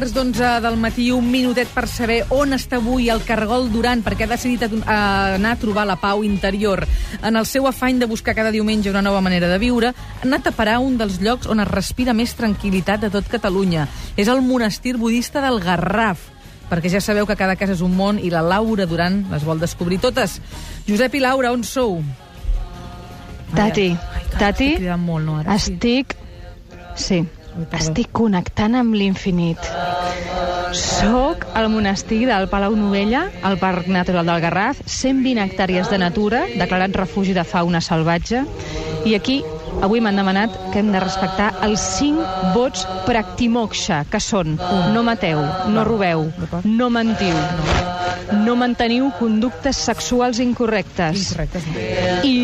Quarts d'onze del matí, un minutet per saber on està avui el Cargol Duran, perquè ha decidit anar a trobar la pau interior. En el seu afany de buscar cada diumenge una nova manera de viure, ha anat a parar un dels llocs on es respira més tranquil·litat de tot Catalunya. És el monestir budista del Garraf, perquè ja sabeu que cada casa és un món i la Laura Duran les vol descobrir totes. Josep i Laura, on sou? Tati, Ai, Tati, estic molt, no, ara? Sí. estic... Sí, estic connectant amb l'infinit. Soc al monestir del Palau Novella, al Parc Natural del Garraf, 120 hectàrees de natura, declarat refugi de fauna salvatge, i aquí avui m'han demanat que hem de respectar els 5 vots practimoksha, que són no mateu, no robeu, no mentiu, no manteniu conductes sexuals incorrectes. I,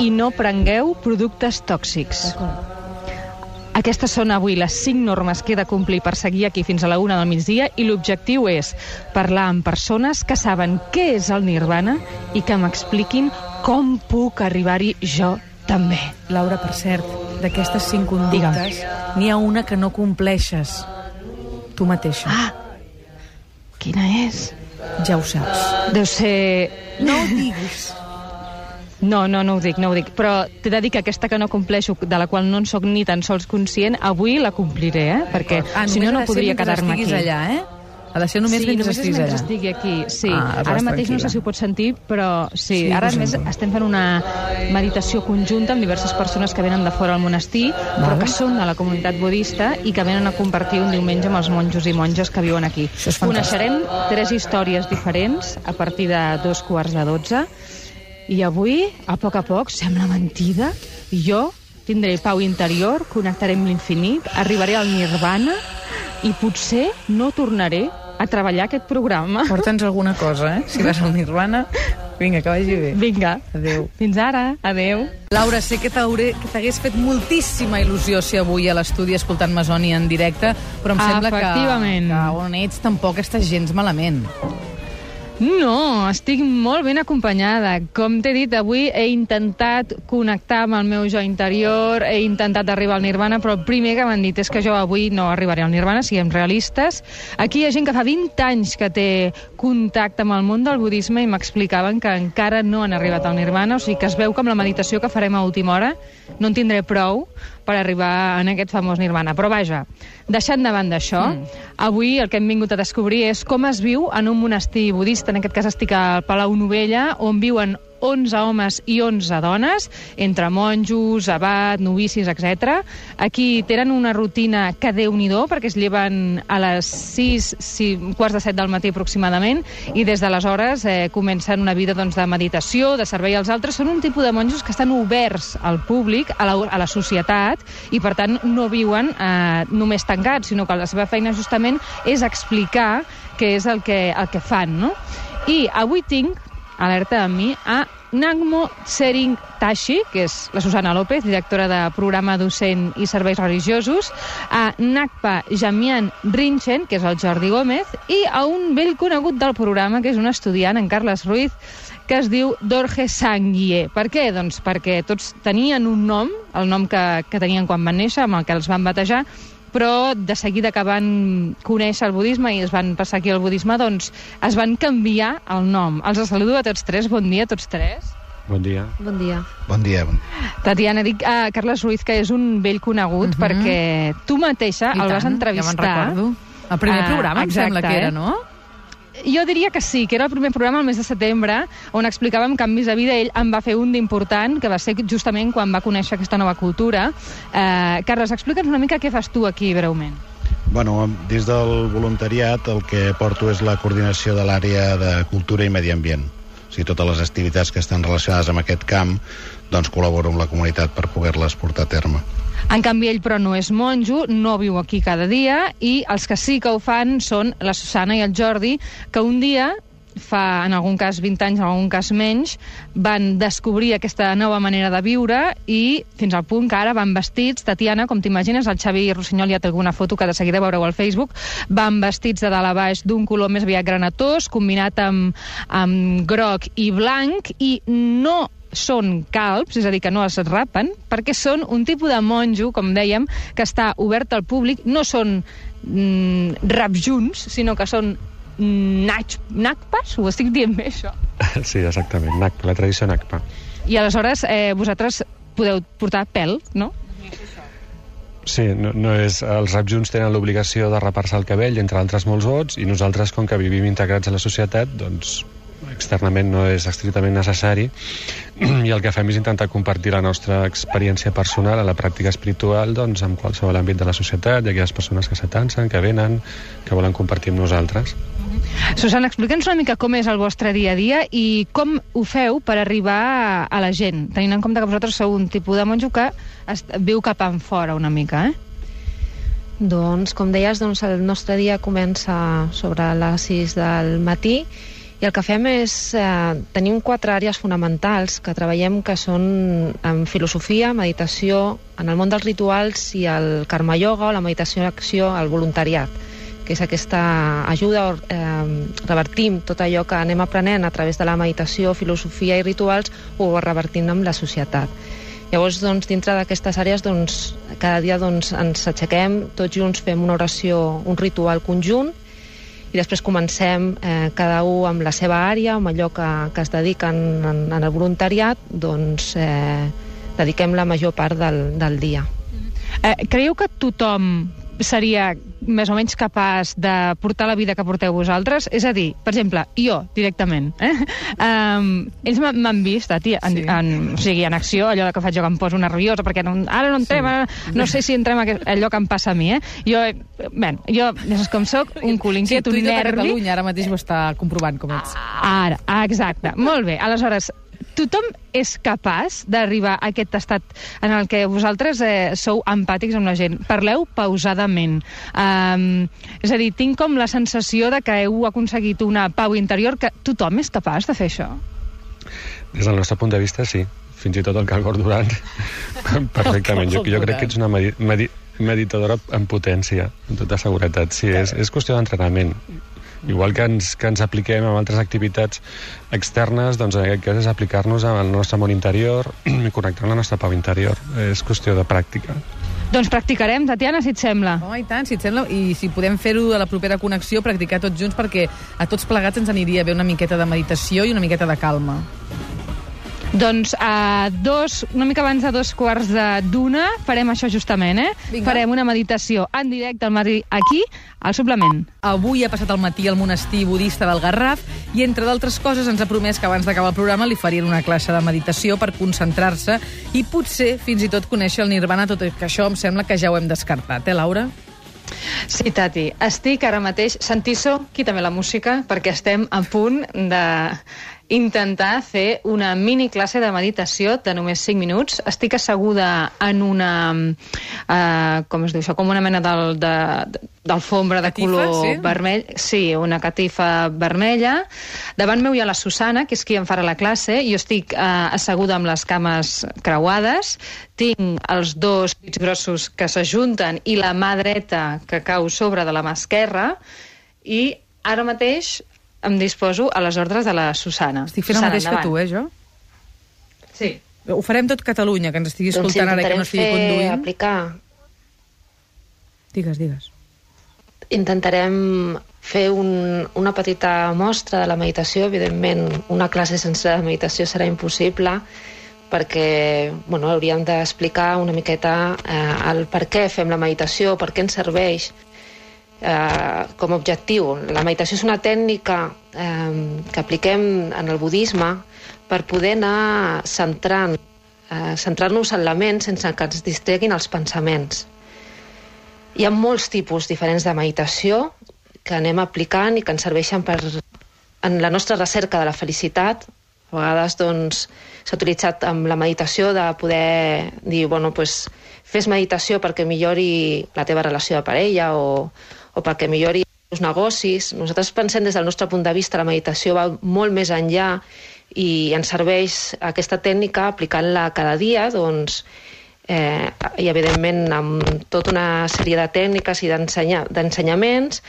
i no prengueu productes tòxics. Aquestes són avui les 5 normes que he de complir per seguir aquí fins a la una del migdia i l'objectiu és parlar amb persones que saben què és el nirvana i que m'expliquin com puc arribar-hi jo també. Laura, per cert, d'aquestes cinc conductes, n'hi ha una que no compleixes. Tu mateixa. Ah, quina és? Ja ho saps. Deu ser... No ho diguis. No, no, no ho dic, no ho dic. Però t'he de dir que aquesta que no compleixo, de la qual no en sóc ni tan sols conscient, avui la compliré, eh? Perquè Ah, si no, només no podria quedar-me aquí. allà, eh? Ha de ser només sí, mentre només és estiguis mentre allà. estigui aquí, sí. Ah, Ara vas mateix no tranquil·la. sé si ho pots sentir, però sí, Sí, sí ara més estem fent una meditació conjunta amb diverses persones que venen de fora al monestir, però que són de la comunitat budista i que venen a compartir un diumenge amb els monjos i monges que viuen aquí. Coneixerem tres històries diferents a partir de dos quarts de dotze i avui, a poc a poc, sembla mentida, jo tindré pau interior, connectaré amb l'infinit, arribaré al nirvana i potser no tornaré a treballar aquest programa. Porta'ns alguna cosa, eh? Si vas al Nirvana, vinga, que vagi bé. Vinga. Adéu. Fins ara. Adéu. Laura, sé que t'hauré- que t'hagués fet moltíssima il·lusió si avui a l'estudi escoltant Masoni en directe, però em sembla que, Efectivament. que on ets tampoc estàs gens malament. No, estic molt ben acompanyada. Com t'he dit, avui he intentat connectar amb el meu jo interior, he intentat arribar al nirvana, però el primer que m'han dit és que jo avui no arribaré al nirvana, siguem realistes. Aquí hi ha gent que fa 20 anys que té contacte amb el món del budisme i m'explicaven que encara no han arribat al nirvana, o sigui que es veu que amb la meditació que farem a última hora no en tindré prou per arribar en aquest famós nirvana. Però vaja, deixant de banda això, mm. avui el que hem vingut a descobrir és com es viu en un monestir budista, en aquest cas estic al Palau Novella, on viuen 11 homes i 11 dones, entre monjos, abat, novicis, etc. Aquí tenen una rutina que déu nhi perquè es lleven a les 6, 6, quarts de 7 del matí aproximadament, i des d'aleshores eh, comencen una vida doncs, de meditació, de servei als altres. Són un tipus de monjos que estan oberts al públic, a la, a la societat, i per tant no viuen eh, només tancats, sinó que la seva feina justament és explicar què és el que, el que fan, no? I avui tinc alerta a mi, a Nagmo Sering Tashi, que és la Susana López, directora de programa docent i serveis religiosos, a Nakpa Jamian Rinchen, que és el Jordi Gómez, i a un vell conegut del programa, que és un estudiant, en Carles Ruiz, que es diu Dorje Sanguie. Per què? Doncs perquè tots tenien un nom, el nom que, que tenien quan van néixer, amb el que els van batejar, però de seguida que van conèixer el budisme i es van passar aquí al budisme, doncs es van canviar el nom. Els saludo a tots tres, bon dia a tots tres. Bon dia. Bon dia. Bon dia. Tatiana, dic a Carles Ruiz, que és un vell conegut, Mhm. perquè tu mateixa I el vas tant, entrevistar. Ja me'n recordo. El primer Ah, programa, em exacte, sembla que era, eh? no? Jo diria que sí, que era el primer programa al mes de setembre, on explicàvem canvis de vida. Ell en va fer un d'important, que va ser justament quan va conèixer aquesta nova cultura. Eh, Carles, explica'ns una mica què fas tu aquí, breument. Bueno, des del voluntariat el que porto és la coordinació de l'àrea de cultura i medi ambient. O sigui, totes les activitats que estan relacionades amb aquest camp, doncs col·laboro amb la comunitat per poder-les portar a terme. En canvi, ell però no és monjo, no viu aquí cada dia, i els que sí que ho fan són la Susana i el Jordi, que un dia fa, en algun cas 20 anys, en algun cas menys, van descobrir aquesta nova manera de viure i fins al punt que ara van vestits, Tatiana, com t'imagines, el Xavi Rossinyol ja té alguna foto que de seguida veureu al Facebook, van vestits de dalt a baix d'un color més aviat granatós, combinat amb, amb groc i blanc, i no són calbs, és a dir, que no es rapen, perquè són un tipus de monjo, com dèiem, que està obert al públic, no són mm, rapjuns, sinó que són nach, nakpas, ho estic dient bé, això? Sí, exactament, Nakpa, la tradició Nakpa. I aleshores eh, vosaltres podeu portar pèl, no? Sí, no, no és, els rapjunts tenen l'obligació de rapar-se el cabell, entre altres molts vots, i nosaltres, com que vivim integrats a la societat, doncs externament no és estrictament necessari i el que fem és intentar compartir la nostra experiència personal a la pràctica espiritual doncs, en qualsevol àmbit de la societat i aquelles persones que s'atansen, que venen, que volen compartir amb nosaltres. Susana, explica'ns una mica com és el vostre dia a dia i com ho feu per arribar a la gent, tenint en compte que vosaltres sou un tipus de monjo que viu cap en fora una mica, eh? Doncs, com deies, doncs, el nostre dia comença sobre les 6 del matí i el que fem és... Eh, tenim quatre àrees fonamentals que treballem que són en filosofia, meditació, en el món dels rituals i el karma yoga o la meditació d'acció, el voluntariat que és aquesta ajuda, eh, revertim tot allò que anem aprenent a través de la meditació, filosofia i rituals, ho revertim amb la societat. Llavors, doncs, dintre d'aquestes àrees, doncs, cada dia doncs, ens aixequem, tots junts fem una oració, un ritual conjunt, i després comencem eh, cada un amb la seva àrea, amb allò que, que es dediquen en, en el voluntariat, doncs eh, dediquem la major part del, del dia. Eh, creieu que tothom seria més o menys capaç de portar la vida que porteu vosaltres? És a dir, per exemple, jo, directament, eh? Um, ells m'han vist, tia, en, sí. en, o sigui, en acció, allò que faig jo que em poso nerviosa, perquè no, ara no entrem, sí. ara, no sé si entrem a allò que em passa a mi, eh? Jo, bé, jo, ja saps com sóc, un cul inquiet, sí, un nervi... Catalunya ara mateix ho està comprovant com ets. Ara, exacte. Molt bé. Aleshores, tothom és capaç d'arribar a aquest estat en el que vosaltres eh, sou empàtics amb la gent. Parleu pausadament. Um, és a dir, tinc com la sensació de que heu aconseguit una pau interior que tothom és capaç de fer això. Des del nostre punt de vista, sí. Fins i tot el Calgor Durant, perfectament. Jo, jo crec que ets una medi medi meditadora en potència, amb tota seguretat. Sí, és, és qüestió d'entrenament Igual que ens, que ens apliquem amb altres activitats externes, doncs en aquest cas és aplicar-nos al nostre món interior i connectar amb la nostra pau interior. És qüestió de pràctica. Doncs practicarem, Tatiana, si et sembla. Home, i tant, si et sembla. I si podem fer-ho a la propera connexió, practicar tots junts, perquè a tots plegats ens aniria bé una miqueta de meditació i una miqueta de calma. Doncs a dos, una mica abans de dos quarts d'una farem això justament, eh? Vinga. Farem una meditació en directe al matí aquí, al suplement. Avui ha passat el matí al monestir budista del Garraf i, entre d'altres coses, ens ha promès que abans d'acabar el programa li farien una classe de meditació per concentrar-se i potser fins i tot conèixer el nirvana, tot i que això em sembla que ja ho hem descartat, eh, Laura? Sí, Tati, estic ara mateix... Santiso, quítame la música, perquè estem a punt de intentar fer una mini classe de meditació de només 5 minuts. Estic asseguda en una... Uh, com es diu això? Com una mena d'alfombra de, de, de color sí? vermell. Sí, una catifa vermella. Davant meu hi ha la Susana, que és qui em farà la classe. Jo estic uh, asseguda amb les cames creuades. Tinc els dos dits grossos que s'ajunten i la mà dreta que cau sobre de la mà esquerra. I ara mateix em disposo a les ordres de la Susana. Estic fent Susana, el mateix endavant. que tu, eh, jo? Sí. Ho farem tot Catalunya, que ens estigui doncs escoltant doncs ara i que no estigui conduint. aplicar... Digues, digues. Intentarem fer un, una petita mostra de la meditació. Evidentment, una classe sencera de meditació serà impossible perquè bueno, hauríem d'explicar una miqueta eh, el per què fem la meditació, per què ens serveix, eh, com a objectiu. La meditació és una tècnica eh, que apliquem en el budisme per poder anar centrant, eh, centrar-nos en la ment sense que ens distreguin els pensaments. Hi ha molts tipus diferents de meditació que anem aplicant i que ens serveixen per, en la nostra recerca de la felicitat. A vegades doncs, s'ha utilitzat amb la meditació de poder dir, bueno, pues, fes meditació perquè millori la teva relació de parella o, o perquè millori els negocis. Nosaltres pensem des del nostre punt de vista la meditació va molt més enllà i ens serveix aquesta tècnica aplicant-la cada dia, doncs, eh, i evidentment amb tota una sèrie de tècniques i d'ensenyaments,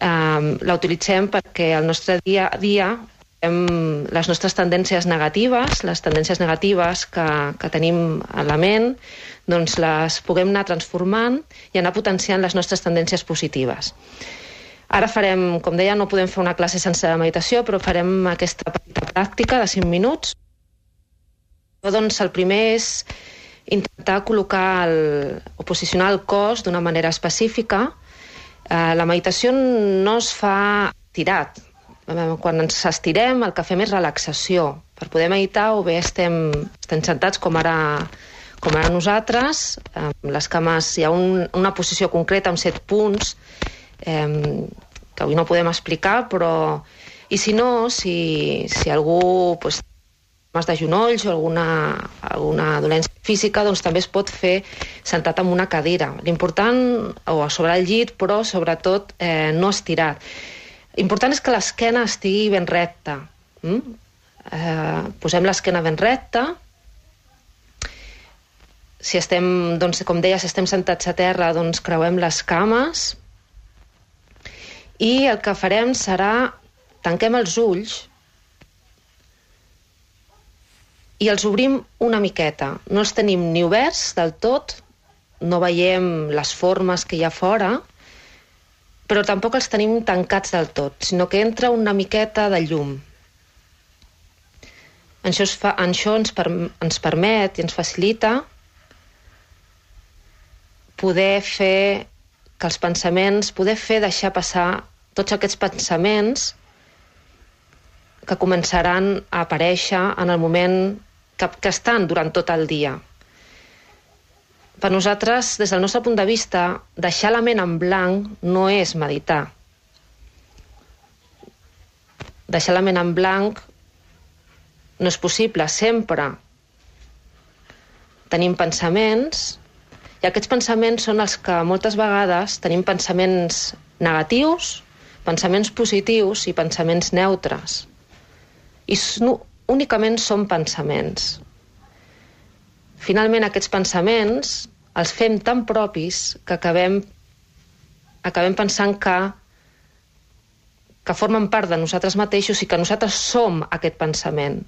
eh, la utilitzem perquè el nostre dia a dia identifiquem les nostres tendències negatives, les tendències negatives que, que tenim a la ment, doncs les puguem anar transformant i anar potenciant les nostres tendències positives. Ara farem, com deia, no podem fer una classe sense meditació, però farem aquesta petita pràctica de 5 minuts. Doncs el primer és intentar col·locar el, o posicionar el cos d'una manera específica. Eh, la meditació no es fa tirat. Quan ens estirem, el que fem és relaxació. Per poder meditar, o bé estem, estem sentats com ara com ara nosaltres, amb les cames hi ha un, una posició concreta amb set punts, eh, que avui no podem explicar, però... I si no, si, si algú pues, mas de genolls o alguna, alguna dolència física, doncs també es pot fer sentat en una cadira. L'important, o a sobre el llit, però sobretot eh, no estirat. L'important és que l'esquena estigui ben recta. Mm? Eh, posem l'esquena ben recta, si estem, doncs, com deia, si estem sentats a terra, doncs creuem les cames, i el que farem serà tanquem els ulls i els obrim una miqueta. No els tenim ni oberts del tot, no veiem les formes que hi ha fora, però tampoc els tenim tancats del tot, sinó que entra una miqueta de llum. Això, es fa, això ens, per, ens permet i ens facilita poder fer que els pensaments, poder fer deixar passar tots aquests pensaments que començaran a aparèixer en el moment que, que estan durant tot el dia. Per nosaltres, des del nostre punt de vista, deixar la ment en blanc no és meditar. Deixar la ment en blanc no és possible. Sempre tenim pensaments i aquests pensaments són els que moltes vegades tenim pensaments negatius pensaments positius i pensaments neutres. I no, únicament són pensaments. Finalment, aquests pensaments els fem tan propis que acabem, acabem pensant que, que formen part de nosaltres mateixos i que nosaltres som aquest pensament.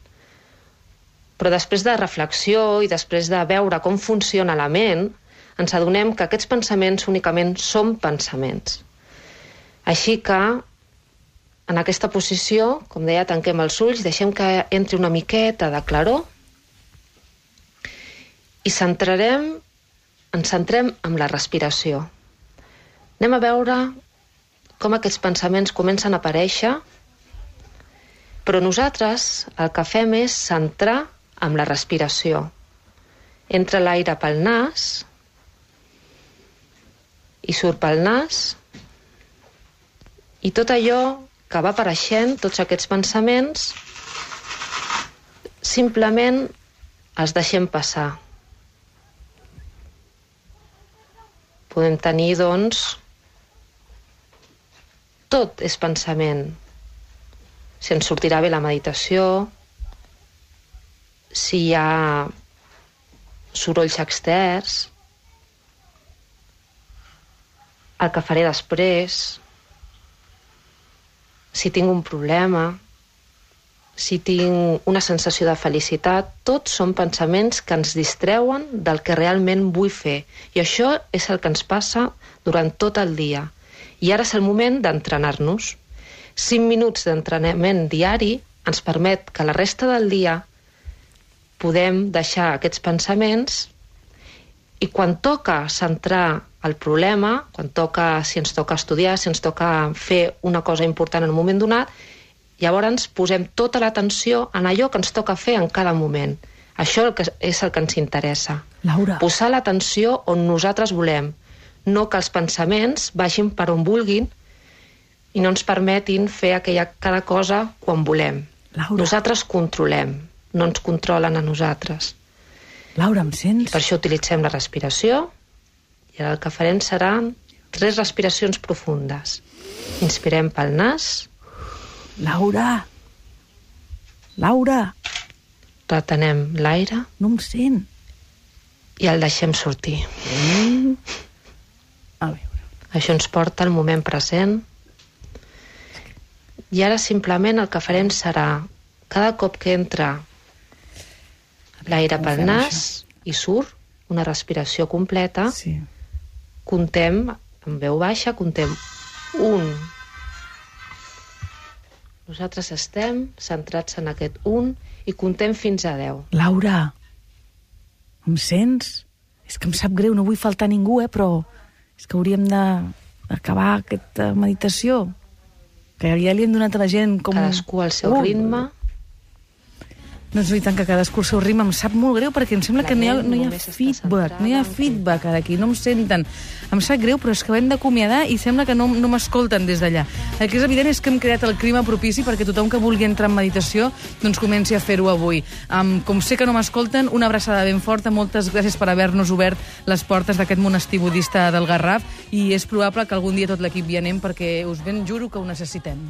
Però després de reflexió i després de veure com funciona la ment, ens adonem que aquests pensaments únicament són pensaments. Així que, en aquesta posició, com deia, tanquem els ulls, deixem que entri una miqueta de claror i centrarem, ens centrem en la respiració. Anem a veure com aquests pensaments comencen a aparèixer, però nosaltres el que fem és centrar amb la respiració. Entra l'aire pel nas i surt pel nas i tot allò que va apareixent, tots aquests pensaments, simplement els deixem passar. Podem tenir, doncs, tot és pensament. Si ens sortirà bé la meditació, si hi ha sorolls externs, el que faré després, si tinc un problema, si tinc una sensació de felicitat, tots són pensaments que ens distreuen del que realment vull fer. I això és el que ens passa durant tot el dia. I ara és el moment d'entrenar-nos. Cinc minuts d'entrenament diari ens permet que la resta del dia podem deixar aquests pensaments i quan toca centrar el problema, quan toca, si ens toca estudiar, si ens toca fer una cosa important en un moment donat, llavors posem tota l'atenció en allò que ens toca fer en cada moment. Això el que és el que ens interessa. Laura. Posar l'atenció on nosaltres volem, no que els pensaments vagin per on vulguin i no ens permetin fer aquella, cada cosa quan volem. Laura. Nosaltres controlem, no ens controlen a nosaltres. Laura, em sents? Per això utilitzem la respiració, i ara el que farem seran tres respiracions profundes. Inspirem pel nas. Laura! Laura! Retenem l'aire. No em sent. I el deixem sortir. Mm. A veure. Això ens porta al moment present. I ara simplement el que farem serà, cada cop que entra l'aire pel nas i surt, una respiració completa, Sí. contem, en veu baixa, contem un. Nosaltres estem centrats en aquest un i contem fins a 10. Laura, em sents? És que em sap greu, no vull faltar ningú, eh, però és que hauríem d'acabar aquesta meditació. Que ja li hem donat a la gent com... Cadascú al seu Uh, ritme. Doncs i tant que cadascú al seu ritme. Em sap molt greu perquè em sembla La que no hi ha, no hi ha feedback, no hi ha feedback ara aquí, no em senten. Em sap greu, però és que hem d'acomiadar i sembla que no, no m'escolten des d'allà. El que és evident és que hem creat el clima propici perquè tothom que vulgui entrar en meditació doncs comenci a fer-ho avui. Um, com sé que no m'escolten, una abraçada ben forta, moltes gràcies per haver-nos obert les portes d'aquest monestir budista del Garraf i és probable que algun dia tot l'equip hi anem perquè us ben juro que ho necessitem.